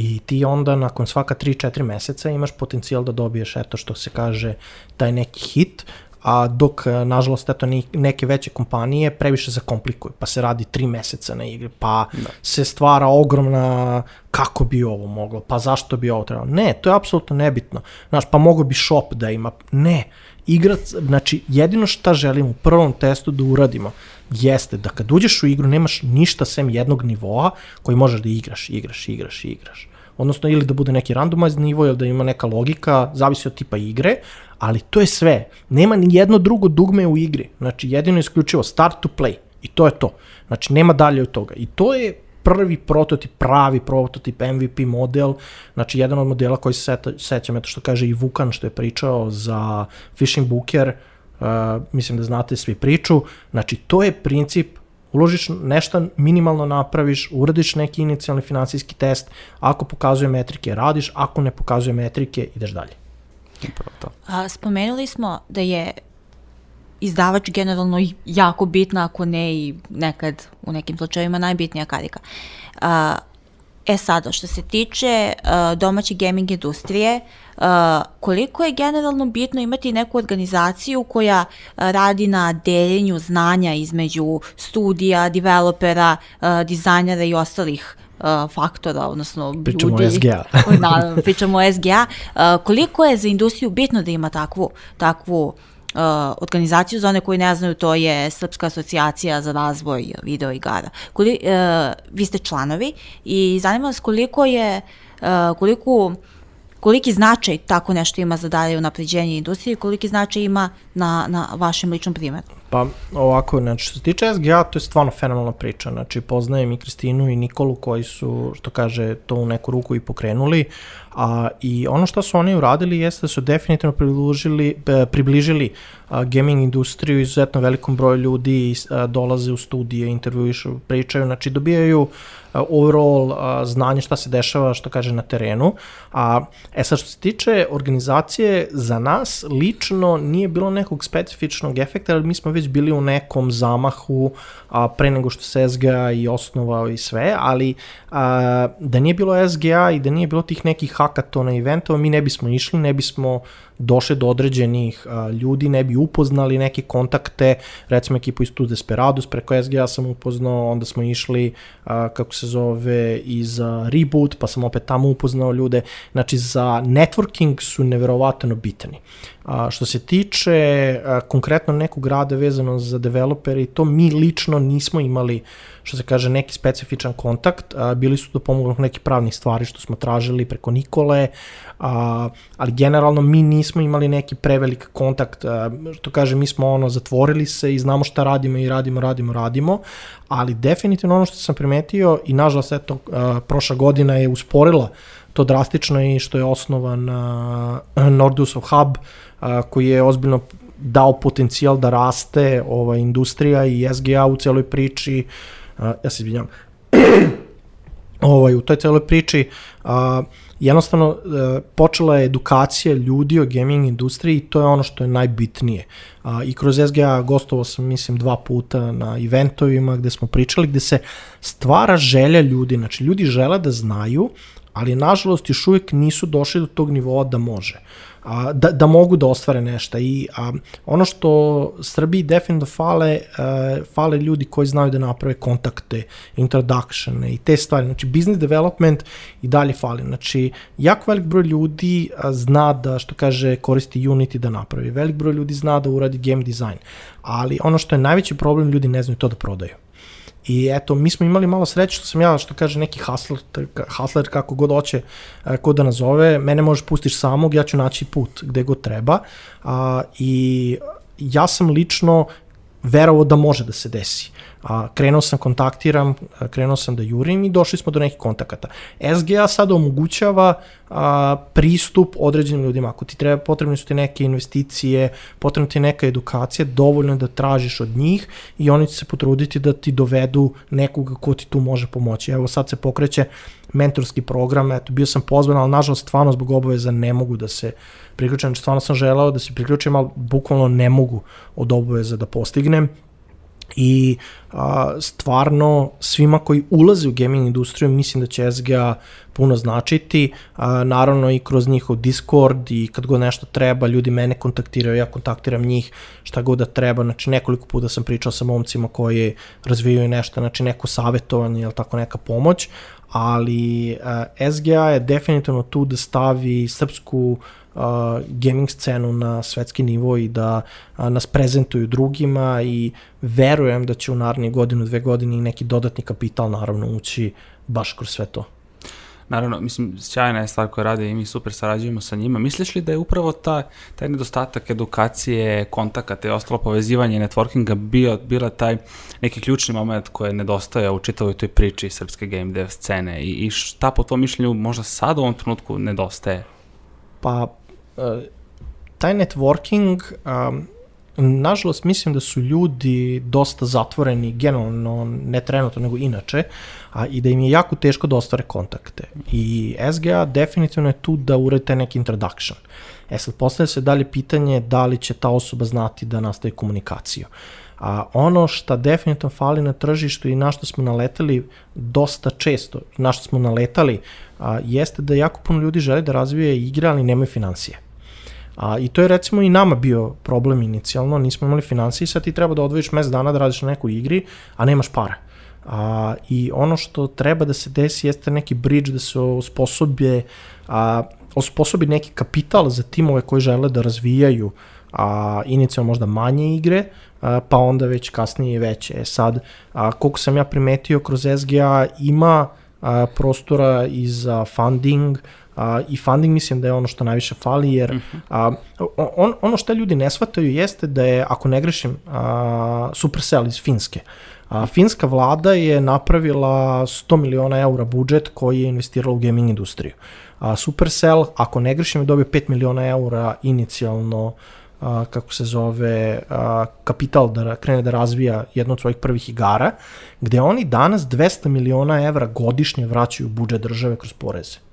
I ti onda nakon svaka 3-4 meseca imaš potencijal da dobiješ eto što se kaže taj neki hit, a dok e, nažalost eto neke veće kompanije previše zakomplikuju, pa se radi 3 meseca na igri, pa da. se stvara ogromna kako bi ovo moglo, pa zašto bi ovo trebalo. Ne, to je apsolutno nebitno. Znaš, pa mogo bi shop da ima. Ne, igrac, znači jedino šta želimo u prvom testu da uradimo jeste da kad uđeš u igru nemaš ništa sem jednog nivoa koji možeš da igraš, igraš, igraš, igraš. Odnosno ili da bude neki randomized nivo ili da ima neka logika, zavisi od tipa igre, ali to je sve. Nema ni jedno drugo dugme u igri. Znači jedino je isključivo start to play i to je to. Znači nema dalje od toga. I to je prvi prototip, pravi prototip, MVP model, znači jedan od modela koji se seta, sećam, eto što kaže i Vukan što je pričao za Fishing Booker, uh, mislim da znate svi priču, znači to je princip uložiš nešto minimalno napraviš, uradiš neki inicijalni finansijski test, ako pokazuje metrike radiš, ako ne pokazuje metrike ideš dalje. Upravo to. A, spomenuli smo da je izdavač generalno jako bitna, ako ne i nekad u nekim slučajevima najbitnija karika. A, e sada, što se tiče a, domaće gaming industrije, a, koliko je generalno bitno imati neku organizaciju koja a, radi na deljenju znanja između studija, developera, a, dizajnera i ostalih a, faktora, odnosno Pričamo ljudi. SGA. Naravno, pričamo o SGA. A, koliko je za industriju bitno da ima takvu, takvu uh, organizaciju, za one koji ne znaju, to je Srpska asocijacija za razvoj video igara. Koli, uh, vi ste članovi i zanima vas koliko je, uh, koliko, koliki značaj tako nešto ima za dalje unapređenje industrije i koliki značaj ima na, na vašem ličnom primjeru. Pa ovako, znači što se tiče SGA, to je stvarno fenomenalna priča. Znači poznajem i Kristinu i Nikolu koji su, što kaže, to u neku ruku i pokrenuli. A, I ono što su oni uradili jeste da su definitivno približili, e, približili a, gaming industriju izuzetno velikom broju ljudi a, dolaze u studije, intervjuišu, pričaju, znači dobijaju a, overall a, znanje šta se dešava, što kaže na terenu. A, e sad što se tiče organizacije, za nas lično nije bilo nekog specifičnog efekta, ali mi smo već bili u nekom zamahu a, pre nego što se SGA i osnovao i sve, ali a, da nije bilo SGA i da nije bilo tih nekih hakatona i eventova, mi ne bismo išli, ne bismo došli do određenih a, ljudi, ne bi upoznali neke kontakte, recimo ekipu iz Tu Desperados, preko SGA sam upoznao, onda smo išli, a, kako se zove, iz a, Reboot, pa sam opet tamo upoznao ljude, znači za networking su neverovatno bitni. A, što se tiče a, konkretno nekog rada vezano za developere, to mi lično nismo imali, što se kaže, neki specifičan kontakt, a, bili su to pomogli neki pravnih stvari što smo tražili preko Nikole, a, ali generalno mi nismo imali neki prevelik kontakt, a, što kaže, mi smo ono, zatvorili se i znamo šta radimo i radimo, radimo, radimo, ali definitivno ono što sam primetio i nažalost, eto, a, prošla godina je usporila to drastično i što je osnovan Nordusov hub koji je ozbiljno dao potencijal da raste ova industrija i SGA u celoj priči, ja se izvinjam, ovaj, u toj celoj priči uh, jednostavno uh, počela je edukacija ljudi o gaming industriji i to je ono što je najbitnije. I kroz SGA gostovao sam, mislim, dva puta na eventovima gde smo pričali, gde se stvara želja ljudi, znači ljudi žele da znaju ali nažalost još uvijek nisu došli do tog nivoa da može. A, da, da mogu da ostvare nešto i a, ono što Srbiji definitivno fale, a, fale ljudi koji znaju da naprave kontakte, introductione i te stvari, znači business development i dalje fali, znači jako velik broj ljudi a, zna da što kaže koristi Unity da napravi, velik broj ljudi zna da uradi game design, ali ono što je najveći problem, ljudi ne znaju to da prodaju. I eto, mi smo imali malo sreće što sam ja, što kaže neki hustler, hustler kako god hoće, e, ko da nazove, mene možeš pustiš samog, ja ću naći put gde god treba. A, I ja sam lično verovao da može da se desi. A, krenuo sam kontaktiram, krenuo sam da jurim i došli smo do nekih kontakata. SGA sada omogućava a, pristup određenim ljudima. Ako ti treba, potrebne su ti neke investicije, potrebna ti neka edukacija, dovoljno je da tražiš od njih i oni će se potruditi da ti dovedu nekoga ko ti tu može pomoći. Evo sad se pokreće mentorski program, eto, bio sam pozvan, ali nažalost stvarno zbog obaveza ne mogu da se znači stvarno sam želao da se priključim, ali bukvalno ne mogu od obaveza da postignem. I a, stvarno svima koji ulaze u gaming industriju mislim da će SGA puno značiti, a, naravno i kroz njihov Discord i kad god nešto treba, ljudi mene kontaktiraju, ja kontaktiram njih, šta god da treba, znači nekoliko puta sam pričao sa momcima koji razvijaju nešto, znači neko savjetovanje ili tako neka pomoć, ali a, SGA je definitivno tu da stavi srpsku uh, gaming scenu na svetski nivo i da uh, nas prezentuju drugima i verujem da će u narednih godinu, dve godine i neki dodatni kapital naravno ući baš kroz sve to. Naravno, mislim, sjajna je stvar koja rade i mi super sarađujemo sa njima. Misliš li da je upravo ta, taj nedostatak edukacije, kontakata i ostalo povezivanje networkinga bio, bila taj neki ključni moment koji nedostaje u čitavoj toj priči srpske game dev scene i, i šta po tom mišljenju možda sad u ovom trenutku nedostaje? Pa, uh, taj networking, um, nažalost mislim da su ljudi dosta zatvoreni, generalno ne trenutno nego inače, a, i da im je jako teško da ostvare kontakte. I SGA definitivno je tu da urede neki introduction. E sad, postavlja se dalje pitanje da li će ta osoba znati da nastaje komunikaciju. A ono što definitivno fali na tržištu i na što smo naletali dosta često, na što smo naletali, a, jeste da jako puno ljudi žele da razvije igre, ali nemaju financije. A, I to je recimo i nama bio problem inicijalno, nismo imali financije i sad ti treba da odvojiš mes dana da radiš na nekoj igri, a nemaš para. A, I ono što treba da se desi jeste neki bridge da se osposobje, a, osposobi neki kapital za timove koji žele da razvijaju a, inicijalno možda manje igre, a, pa onda već kasnije i veće. E sad, a, koliko sam ja primetio kroz SGA ima a, prostora i za funding, a, i funding mislim da je ono što najviše fali, jer mhm. a, on, ono što ljudi ne shvataju jeste da je, ako ne grešim, a, Supercell iz Finske, A, finska vlada je napravila 100 miliona eura budžet koji je investirala u gaming industriju. A, Supercell, ako ne grešim, je dobio 5 miliona eura inicijalno a, kako se zove, a, kapital da krene da razvija jednu od svojih prvih igara, gde oni danas 200 miliona evra godišnje vraćaju budžet države kroz poreze.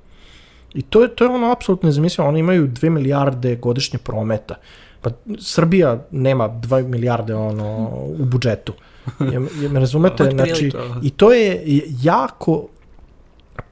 I to je, to je ono apsolutno nezamislivo, oni imaju 2 milijarde godišnje prometa. Pa Srbija nema 2 milijarde ono, u budžetu. Je, je, me razumete? Znači, da. I to je jako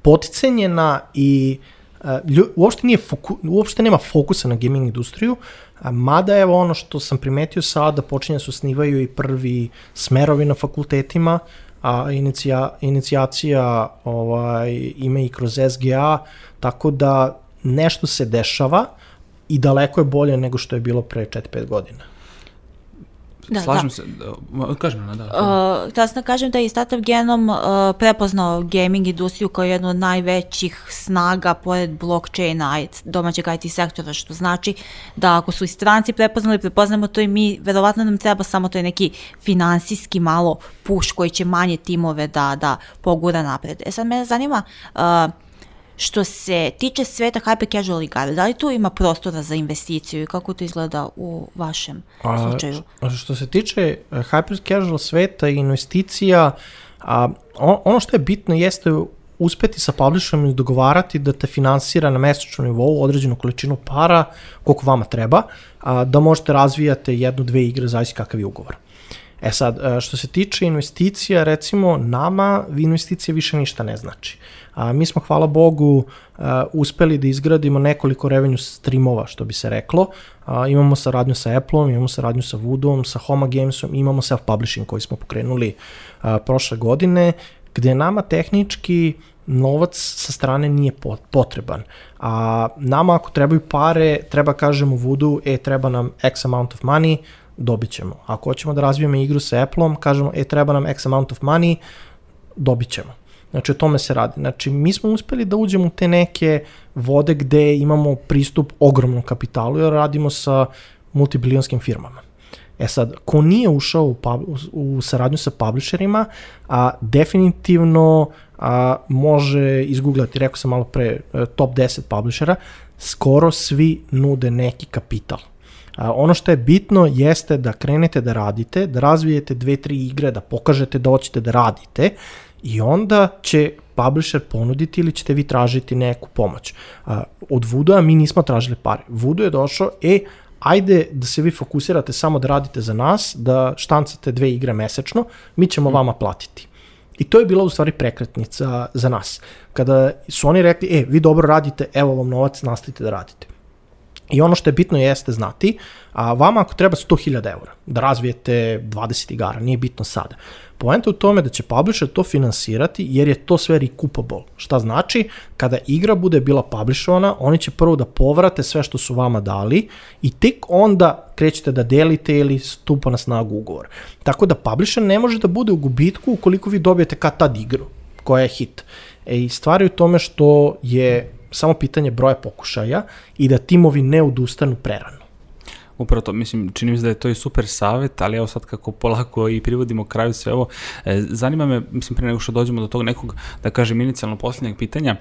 poticenjena i uh, lju, uopšte, nije foku, uopšte nema fokusa na gaming industriju, a, mada evo ono što sam primetio sada, počinje se osnivaju i prvi smerovi na fakultetima, a inicija, inicijacija ovaj, ima i kroz SGA, tako da nešto se dešava i daleko je bolje nego što je bilo pre 4-5 godina. Da, Slažem da. se, da, kažem, da, da. Uh, sam da kažem da je i Startup Genom uh, prepoznao gaming industriju kao jednu od najvećih snaga pored blockchaina i domaćeg IT sektora, što znači da ako su i stranci prepoznali, prepoznamo to i mi, verovatno nam treba samo to je neki finansijski malo push koji će manje timove da, da pogura napred. E sad me zanima, uh, što se tiče sveta hyper casual igara, da li tu ima prostora za investiciju i kako to izgleda u vašem slučaju? A, što se tiče eh, hyper casual sveta i investicija, a, on, ono što je bitno jeste uspeti sa publisherom i dogovarati da te finansira na mesečnom nivou određenu količinu para, koliko vama treba, a, da možete razvijate jednu, dve igre, zavisi kakav je ugovor. E sad, eh, što se tiče investicija, recimo nama investicija više ništa ne znači. A, mi smo, hvala Bogu, a, uspeli da izgradimo nekoliko revenue streamova, što bi se reklo. A, imamo saradnju sa Appleom, imamo saradnju sa Voodoo, sa Homa Gamesom, imamo self-publishing koji smo pokrenuli a, prošle godine, gde nama tehnički novac sa strane nije potreban. A nama ako trebaju pare, treba kažemo Voodoo, e, treba nam X amount of money, dobit ćemo. Ako hoćemo da razvijemo igru sa Appleom, kažemo, e, treba nam X amount of money, dobit ćemo. Znači, o tome se radi. Znači, mi smo uspeli da uđemo u te neke vode gde imamo pristup ogromnom kapitalu, jer radimo sa multibilionskim firmama. E sad, ko nije ušao u, pub, u saradnju sa publisherima, a, definitivno a, može izgooglati, rekao sam malo pre, e, top 10 publishera, skoro svi nude neki kapital. A, ono što je bitno jeste da krenete da radite, da razvijete dve, tri igre, da pokažete da hoćete da radite i onda će publisher ponuditi ili ćete vi tražiti neku pomoć. Od Voodoo-a mi nismo tražili pare. Voodoo je došao, e, ajde da se vi fokusirate samo da radite za nas, da štancate dve igre mesečno, mi ćemo mm. vama platiti. I to je bila u stvari prekretnica za nas. Kada su oni rekli, e, vi dobro radite, evo vam novac, nastavite da radite. I ono što je bitno jeste znati, a vama ako treba 100.000 eura da razvijete 20 igara, nije bitno sada. Poenta u tome da će publisher to finansirati jer je to sve recoupable. Šta znači? Kada igra bude bila publishovana, oni će prvo da povrate sve što su vama dali i tek onda krećete da delite ili stupa na snagu ugovor. Tako da publisher ne može da bude u gubitku ukoliko vi dobijete kad tad igru koja je hit. E, I stvari u tome što je samo pitanje broja pokušaja i da timovi ne odustanu prerano. Upravo to, mislim, čini mi se da je to i super savet, ali evo sad kako polako i privodimo kraju sve ovo, e, zanima me, mislim, pre nego što dođemo do tog nekog, da kažem, inicijalno posljednjeg pitanja,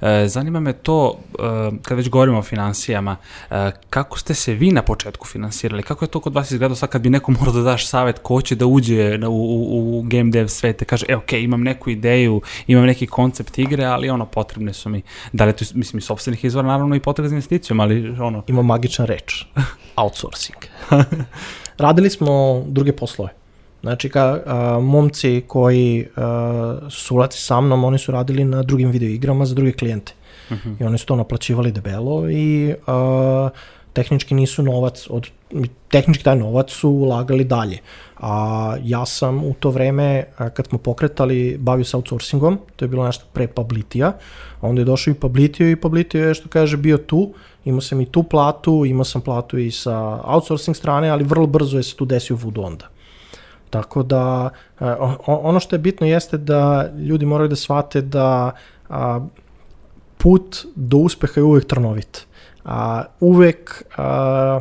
e, zanima me to, e, kad već govorimo o financijama, e, kako ste se vi na početku finansirali, kako je to kod vas izgledalo sad kad bi neko morao da daš savet ko će da uđe u, u, u game dev svete, kaže, e, ok, imam neku ideju, imam neki koncept igre, ali ono, potrebne su mi, da li to, mislim, i sobstvenih izvora, naravno i potrebe za investicijom, ali ono... Ima magična reč, outsourcing. Radili smo druge poslove. Znači, ka, a, momci koji a, su ulaci sa mnom, oni su radili na drugim video igrama za druge klijente. Uh -huh. I oni su to naplaćivali debelo i a, tehnički nisu novac, od, tehnički taj novac su ulagali dalje. A ja sam u to vreme, kad smo pokretali, bavio se outsourcingom, to je bilo nešto pre Publitija, onda je došao i Publitio i Publitio je, što kaže, bio tu, imao sam i tu platu, imao sam platu i sa outsourcing strane, ali vrlo brzo je se tu desio Voodoo onda. Tako da, ono što je bitno jeste da ljudi moraju da shvate da put do uspeha je uvek trnovit. A, uvek a,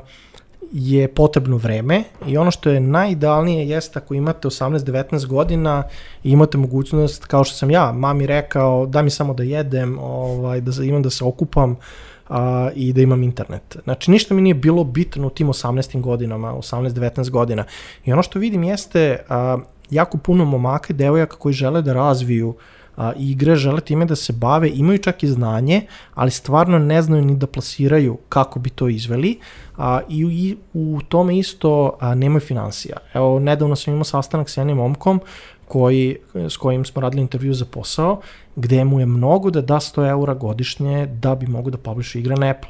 je potrebno vreme i ono što je najidealnije jeste ako imate 18-19 godina i imate mogućnost, kao što sam ja, mami rekao da mi samo da jedem, ovaj, da imam da se okupam, a, i da imam internet. Znači, ništa mi nije bilo bitno u tim 18 godinama, 18-19 godina. I ono što vidim jeste a, jako puno momaka i devojaka koji žele da razviju a, igre, žele time da se bave, imaju čak i znanje, ali stvarno ne znaju ni da plasiraju kako bi to izveli a, i, i u tome isto a, nemaju financija. Evo, nedavno sam imao sastanak sa jednim momkom koji, s kojim smo radili intervju za posao, gde mu je mnogo da da 100 eura godišnje da bi mogu da publish igre na Apple.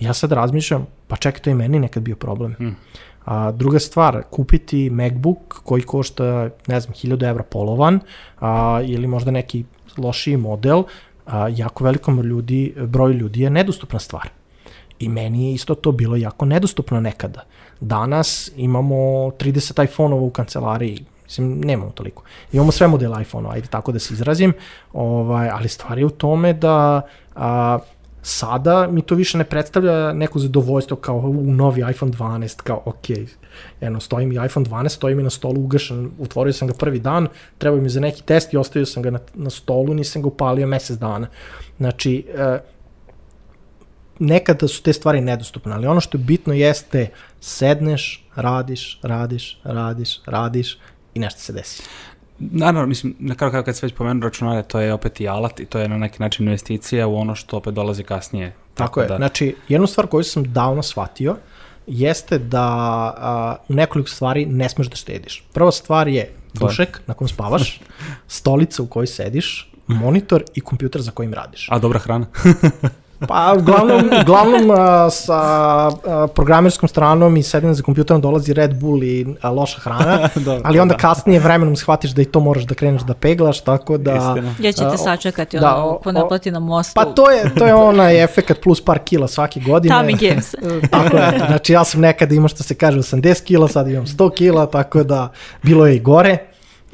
Ja sad razmišljam, pa čekaj, to je meni nekad bio problem. Hmm. A, druga stvar, kupiti MacBook koji košta, ne znam, 1000 evra polovan a, ili možda neki lošiji model, a, jako velikom ljudi, broj ljudi je nedostupna stvar. I meni je isto to bilo jako nedostupno nekada. Danas imamo 30 iPhone-ova u kancelariji, Mislim, nemamo toliko. Imamo sve modele iPhone-ova, ajde tako da se izrazim, ovaj, ali stvar je u tome da a, Sada mi to više ne predstavlja neko zadovoljstvo kao u novi iPhone 12, kao ok, eno, stoji mi iPhone 12, stoji mi na stolu ugašan, utvorio sam ga prvi dan, trebao mi za neki test i ostavio sam ga na, na stolu, nisam ga upalio mesec dana. Znači, e, nekada su te stvari nedostupne, ali ono što je bitno jeste sedneš, radiš, radiš, radiš, radiš i nešto se desi. Naravno, mislim, na kraju kad se već pomenu računare, to je opet i alat i to je na neki način investicija u ono što opet dolazi kasnije. Tako, Tako je, da... znači jednu stvar koju sam davno shvatio jeste da u nekoliko stvari ne smeš da štediš. Prva stvar je dušek na kom spavaš, stolica u kojoj sediš, monitor i kompjuter za kojim radiš. A dobra hrana? Pa, uglavnom, uglavnom a, sa a, programerskom stranom i sedenjem za kompjuterom dolazi Red Bull i a, loša hrana, da, ali onda da. kasnije vremenom shvatiš da i to moraš da kreneš da peglaš, tako da... Istina. Ja ćete sačekati da, ono, po naplati na mostu. Pa to je, to je onaj efekt plus par kila svake godine. Tami Games. tako je, znači ja sam nekada imao što se kaže 80 kila, sad imam 100 kila, tako da bilo je i gore.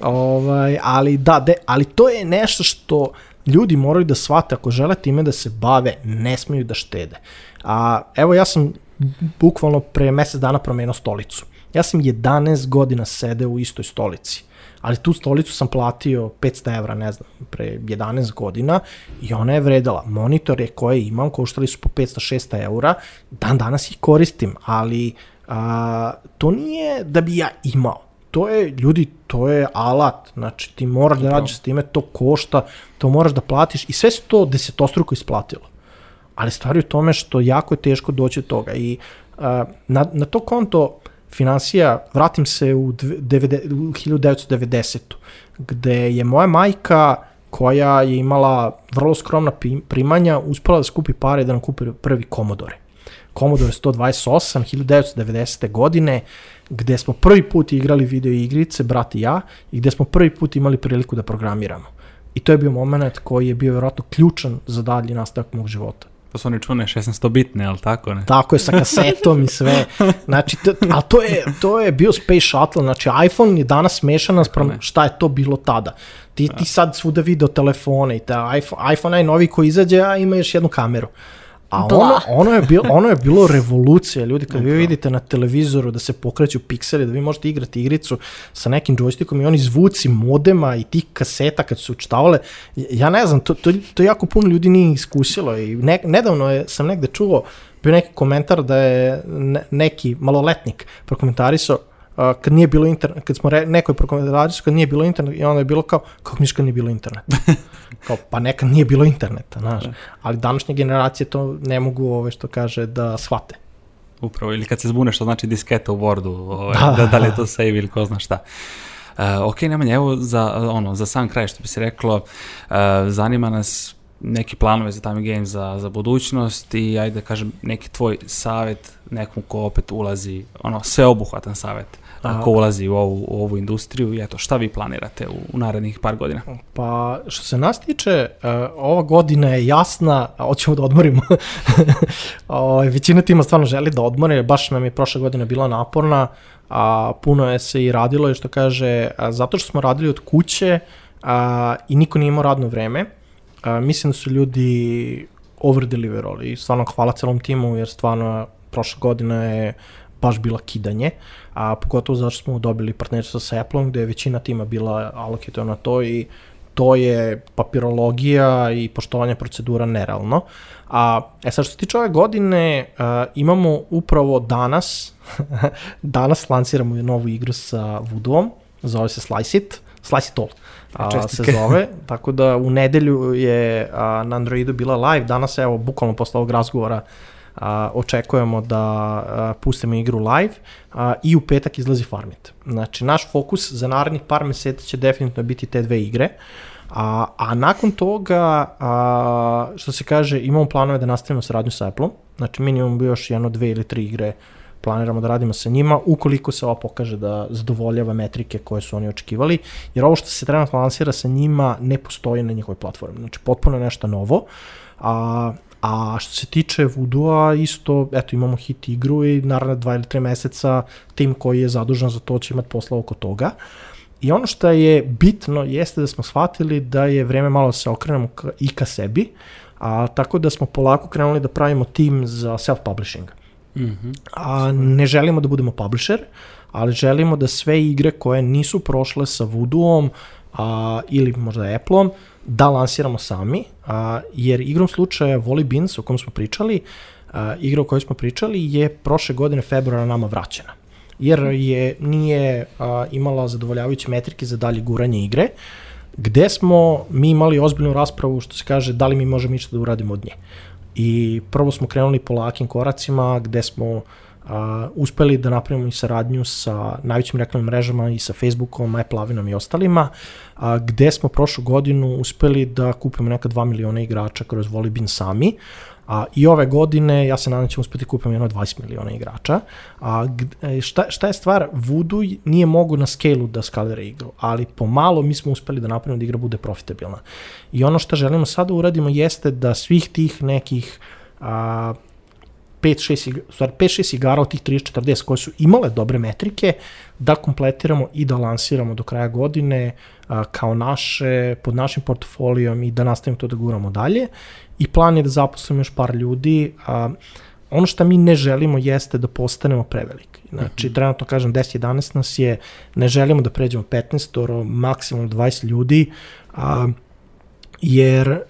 Ovaj, ali da, de, ali to je nešto što ljudi moraju da shvate ako žele time da se bave, ne smeju da štede. A, evo ja sam bukvalno pre mesec dana promenio stolicu. Ja sam 11 godina sedeo u istoj stolici, ali tu stolicu sam platio 500 evra, ne znam, pre 11 godina i ona je vredala. Monitore koje imam koštali su po 500-600 eura, dan danas ih koristim, ali a, to nije da bi ja imao to je, ljudi, to je alat, znači ti moraš da radiš s time, to košta, to moraš da platiš i sve se to desetostruko isplatilo. Ali stvari u tome što jako je teško doći od toga i uh, na, na to konto financija, vratim se u, devede, u 1990. gde je moja majka koja je imala vrlo skromna primanja, uspela da skupi pare da nam kupi prvi Commodore. Commodore 128, 1990. godine, gde smo prvi put igrali video igrice, brat i ja, i gde smo prvi put imali priliku da programiramo. I to je bio moment koji je bio vjerojatno ključan za dalji nastavak mog života. To su oni čune 1600-bitne, ali tako ne? Tako je, sa kasetom i sve. Znači, a to je, to je bio Space Shuttle, znači iPhone je danas smešan naspram šta je to bilo tada. Ti, ti sad svuda video telefone i ta iPhone, iPhone najnoviji koji izađe, a ima još jednu kameru. A ono, ono, je bilo, ono je bilo revolucija, ljudi, kad vi vidite na televizoru da se pokreću pikseli, da vi možete igrati igricu sa nekim joystickom i oni zvuci modema i tih kaseta kad su učitavale, ja ne znam, to, to, to jako puno ljudi nije iskusilo i ne, nedavno je, sam negde čuo, bio neki komentar da je ne, neki maloletnik prokomentarisao uh, kad nije bilo internet, kad smo re, nekoj prokomentarisao kad nije bilo internet i onda je bilo kao, kako miš kad nije bilo internet? kao, pa nekad nije bilo interneta, znaš. Da. Ali današnje generacije to ne mogu, ove, što kaže, da shvate. Upravo, ili kad se zbune što znači disketa u Wordu, ove, da, da, da li je to save ili ko zna šta. Uh, ok, Nemanja, evo za, ono, za sam kraj što bi se reklo, uh, zanima nas neki planove za Time Games za, za budućnost i ajde da kažem neki tvoj savet nekom ko opet ulazi, ono, sveobuhvatan savet ko ulazi u ovu, u ovu industriju i eto, šta vi planirate u, u narednih par godina? Pa, što se nas tiče, uh, ova godina je jasna, a hoćemo da odmorimo. o, većina tima stvarno želi da odmore, baš nam je prošla godina bila naporna, a puno je se i radilo, i što kaže, a, zato što smo radili od kuće a, i niko nije imao radno vreme, a, mislim da su ljudi over deliverali i stvarno hvala celom timu jer stvarno prošla godina je baš bila kidanje, a pogotovo zato što smo dobili partnerstvo sa Apple-om gde je većina tima bila alokitovana na to i to je papirologija i poštovanje procedura nerealno. A, e sad što se tiče ove godine, a, imamo upravo danas, danas lanciramo novu igru sa Voodoo-om, zove se Slice It, Slice It All a, se zove, tako da u nedelju je a, na Androidu bila live, danas evo, bukvalno posle ovog razgovora a, očekujemo da a, pustimo igru live a, i u petak izlazi Farmit. Znači, naš fokus za narednih par meseci će definitivno biti te dve igre, a, a nakon toga, a, što se kaže, imamo planove da nastavimo saradnju sa Apple-om, znači minimum bi još jedno, dve ili tri igre planiramo da radimo sa njima, ukoliko se ovo pokaže da zadovoljava metrike koje su oni očekivali, jer ovo što se trenutno lansira sa njima ne postoji na njihovoj platformi, znači potpuno nešto novo, a, a što se tiče Voodoo-a, isto, eto, imamo hit igru i naravno dva ili tri meseca tim koji je zadužen za to će imati posla oko toga. I ono što je bitno jeste da smo shvatili da je vreme malo da se okrenemo ka, i ka sebi, a, tako da smo polako krenuli da pravimo tim za self-publishing. Mhm. A ne želimo da budemo publisher, ali želimo da sve igre koje nisu prošle sa Voodoo-om a, ili možda Apple-om, da lansiramo sami, a, jer igrom slučaja Volley Beans o kom smo pričali, a, igra o kojoj smo pričali je prošle godine februara nama vraćena jer je nije a, imala zadovoljavajuće metrike za dalje guranje igre, gde smo mi imali ozbiljnu raspravu što se kaže da li mi možemo išta da uradimo od nje. I prvo smo krenuli polakim koracima gde smo a, uspeli da napravimo i saradnju sa najvećim reklamnim mrežama i sa Facebookom, Apple Avinom i ostalima, a, gde smo prošlu godinu uspeli da kupimo neka 2 miliona igrača kroz Volibin sami, A, I ove godine, ja se nadam da ćemo uspeti kupiti jedno 20 miliona igrača. A, e, šta, šta je stvar? Voodoo nije mogu na scale-u da skalira igru, ali pomalo mi smo uspeli da napravimo da igra bude profitabilna. I ono što želimo sada da uradimo jeste da svih tih nekih a, 5-6 igra, u stvari 5-6 igara od tih 30-40 koje su imale dobre metrike, da kompletiramo i da lansiramo do kraja godine a, kao naše, pod našim portfolijom i da nastavimo to da guramo dalje. I plan je da zaposlimo još par ljudi. A, ono što mi ne želimo jeste da postanemo preveliki. Znači, mm -hmm. trenutno kažem 10-11 nas je, ne želimo da pređemo 15, oro maksimalno 20 ljudi, a, jer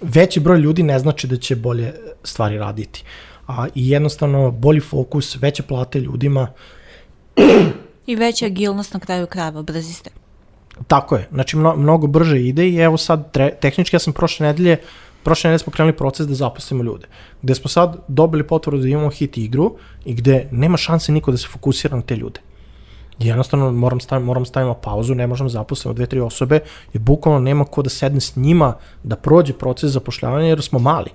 veći broj ljudi ne znači da će bolje stvari raditi. A, I jednostavno bolji fokus, veće plate ljudima, I veća agilnost na kraju krajeva, brzi ste. Tako je, znači mno, mnogo brže ide i evo sad, tre, tehnički ja sam prošle nedelje, prošle nedelje smo krenuli proces da zaposlimo ljude, gde smo sad dobili potvrdu da imamo hit igru i gde nema šanse niko da se fokusira na te ljude. Jednostavno moram stavim, moram stavimo pauzu, ne možemo zaposlimo dve, tri osobe i bukvalno nema ko da sedne s njima da prođe proces zapošljavanja jer smo mali.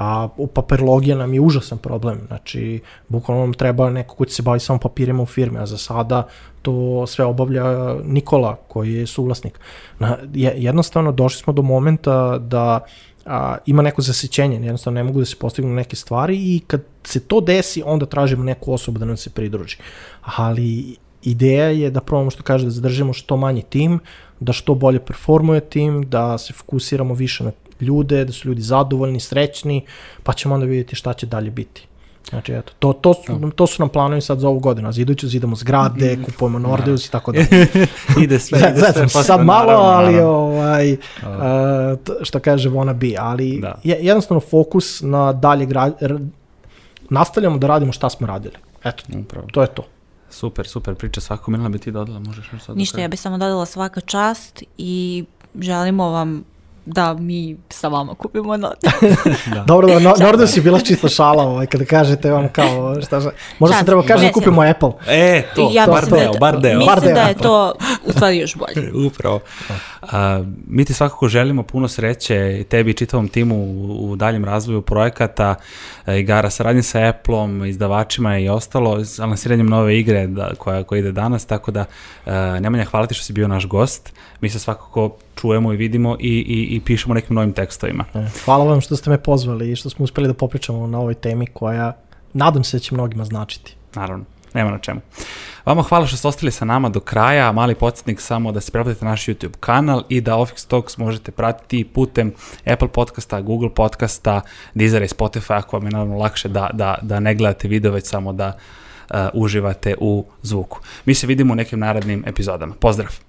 A papirologija nam je užasan problem, znači bukvalno nam treba neko ko će se bavi samo papirima u firmi, a za sada to sve obavlja Nikola koji je suvlasnik. Na, je, jednostavno došli smo do momenta da a, ima neko zasećenje, jednostavno ne mogu da se postignu neke stvari i kad se to desi, onda tražimo neku osobu da nam se pridruži. Ali ideja je da probamo što kaže da zadržimo što manji tim, da što bolje performuje tim, da se fokusiramo više na ljude, da su ljudi zadovoljni, srećni, pa ćemo onda vidjeti šta će dalje biti. Znači, eto, to, to, su, to su nam planovi sad za ovu godinu. Za iduću zidamo zgrade, Mhm. kupujemo Nordeus i tako da. ide sve, ide sve. Posle, sad malo, naravno, ali naravno. ovaj, uh, što kaže wanna be, ali Da. je, jednostavno fokus na dalje gra, r, nastavljamo da radimo šta smo radili. Eto, Upravo. to je to. Super, super priča svako. Milana bi ti dodala, možeš još sad do Ništa, ja bih samo dodala svaka čast i želimo vam da mi sa vama kupimo note. Da. Dobro, da, no, Nordeus je bila čisto šala, ovaj, kada kažete vam kao, šta, šta možda se Šans, treba kaže da ne, kupimo Apple. E, to, ja bar da deo, bar deo. Mislim Bar deo. da je to u stvari još bolje. Upravo. A, mi ti svakako želimo puno sreće i tebi i čitavom timu u, u daljem razvoju projekata, e, igara, saradnje sa Apple-om, izdavačima i ostalo, s lansiranjem nove igre da, koja, koja ide danas, tako da e, Nemanja, hvala ti što si bio naš gost. Mi se svakako čujemo i vidimo i, i, i pišemo nekim novim tekstovima. E, Hvala vam što ste me pozvali i što smo uspeli da popričamo na ovoj temi koja nadam se da će mnogima značiti. Naravno, nema na čemu. Vama hvala što ste ostali sa nama do kraja, mali podsjetnik samo da se pretplatite na naš YouTube kanal i da Office Talks možete pratiti putem Apple podcasta, Google podcasta, Deezera i Spotify, ako vam je naravno lakše da, da, da ne gledate video, već samo da uh, uživate u zvuku. Mi se vidimo u nekim narednim epizodama. Pozdrav!